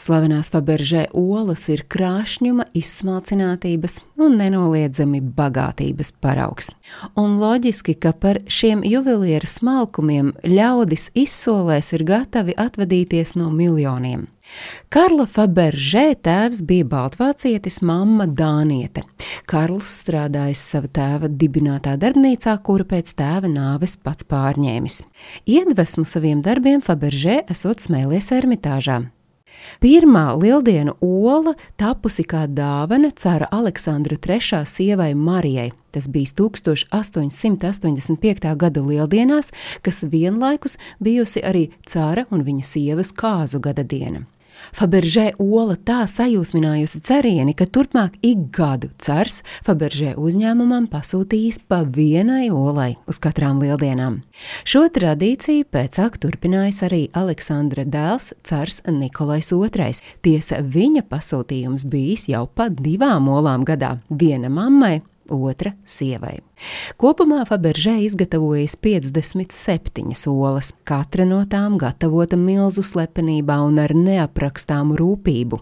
Slavenās Faberžē olas ir krāšņuma, izsmalcinātības un nenoliedzami bagātības paraugs. Un loģiski, ka par šiem juvelieru smalkumiem ļaudis izsolēs ir gatavi atvadīties no miljoniem. Karla Faberžē tēvs bija baltvācietis, mamma Dāniete. Karls strādājis sava tēva dibinātā darbnīcā, kuru pēc tēva nāves pats pārņēmis. Iedvesmu saviem darbiem Faberžē esot smēlies Ermitāžā. Pirmā lieldienu ola tapusi kā dāvana cara Aleksandra III sievai Marijai. Tas bija 1885. gada lieldienās, kas vienlaikus bijusi arī cara un viņa sievas kāzu gada diena. Faberžē ola tā sajūsminājusi cerieni, ka turpmāk ik gadu cers Faberžē uzņēmumam pasūtījis pa vienai olai uz katrām lieldienām. Šo tradīciju pēcāk turpinājis arī Aleksandra dēls cers Nikolais II. Tiesa viņa pasūtījums bijis jau pa divām olām gadā - viena mammai, otra sievai. Kopumā Faberžē izgatavojas 57 olas, katra no tām gatavota milzu slepenībā un ar neaprakstāmu rūpību.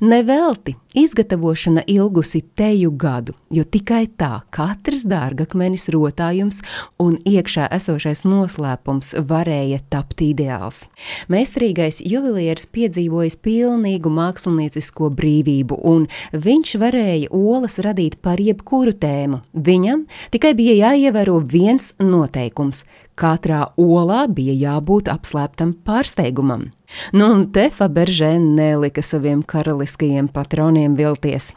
Nevelti izgatavošana ilgusi teju gadu, jo tikai tā katrs dārgakmenis rotājums un iekšā esošais noslēpums varēja tapt ideāls. Meistarīgais juvelieris piedzīvojis pilnīgu māksliniecisko brīvību, un viņš varēja olas radīt par jebkuru tēmu. Viņam Tikai bija jāievēro viens noteikums - katrā olā bija jābūt apslēptam pārsteigumam. Nu, un te Faberžē nelika saviem karaliskajiem patroniem vilties.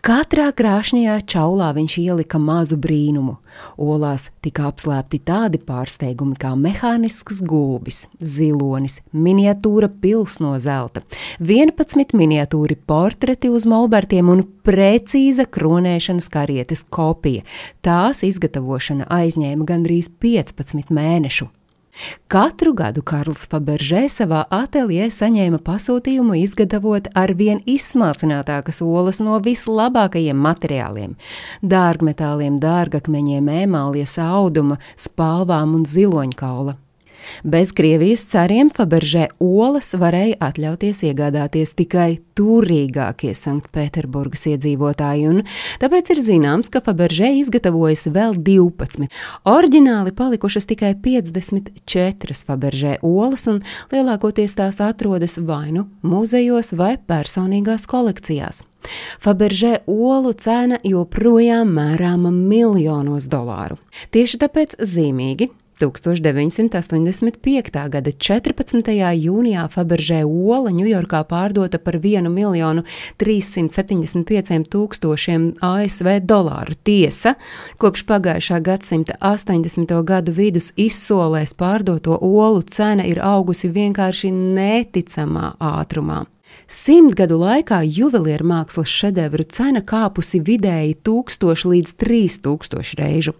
Katrā krāšņajā čaulā viņš ielika mazu brīnumu. Olās tika apslēpti tādi pārsteigumi kā mehānisks gulbis, zilonis, miniatūra pils no zelta, 11 miniatūri portreti uz molbertiem un precīza kronēšanas karietes kopija. Tās izgatavošana aizņēma gandrīz 15 mēnešu. Katru gadu Karls Faberžē savā ateljē saņēma pasūtījumu izgatavot ar vien izsmalcinātākas olas no vislabākajiem materiāliem - dārgmetāliem, dārgakmeņiem, emālijas auduma, spalvām un ziloņkaula. Bez Krievijas cariem Faberžē olas varēja atļauties iegādāties tikai turīgākie Sanktpēterburgas iedzīvotāji, un tāpēc ir zināms, ka Faberžē izgatavojas vēl 12. Oriģināli palikušas tikai 54 Faberžē olas, un lielākoties tās atrodas vai nu muzejos vai personīgās kolekcijās. Faberžē olu cena joprojām mērāma miljonos dolāru. Tieši tāpēc zīmīgi 1985. gada 14. jūnijā Faberžē ola Ņujorkā pārdota par 1 miljonu 375 tūkstošiem ASV dolāru. Tiesa, kopš pagājušā gadsimta 80. gadu vidus izsolēs pārdoto olu cena ir augusi vienkārši neticamā ātrumā. Simtgadu laikā juvelieru mākslas šedevru cena kāpusi vidēji 1000 līdz 3000 reižu.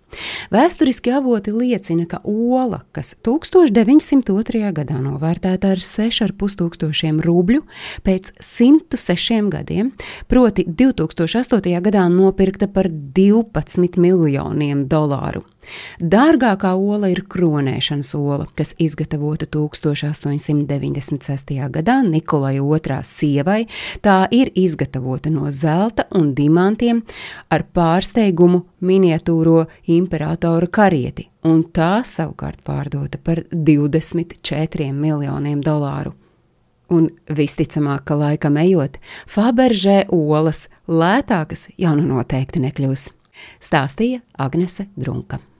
Vēsturiski avoti liecina, ka ola, kas 1902. gadā novērtēta ar 6,5 tūkstošiem rubļu, pēc 106 gadiem, proti 2008. gadā nopirkta par 12 miljoniem dolāru. Dārgākā ola ir kronēšanas ola, kas izgatavota 1896. gadā Nikolai II sievai. Tā ir izgatavota no zelta un dimantiem ar pārsteigumu miniatūro imperatora karieti, un tā savukārt pārdota par 24 miljoniem dolāru. Un visticamāk, ka laikam ejot, Faberžē olas lētākas jau nu noteikti nekļūs. Stāstīja Agnese Drunka.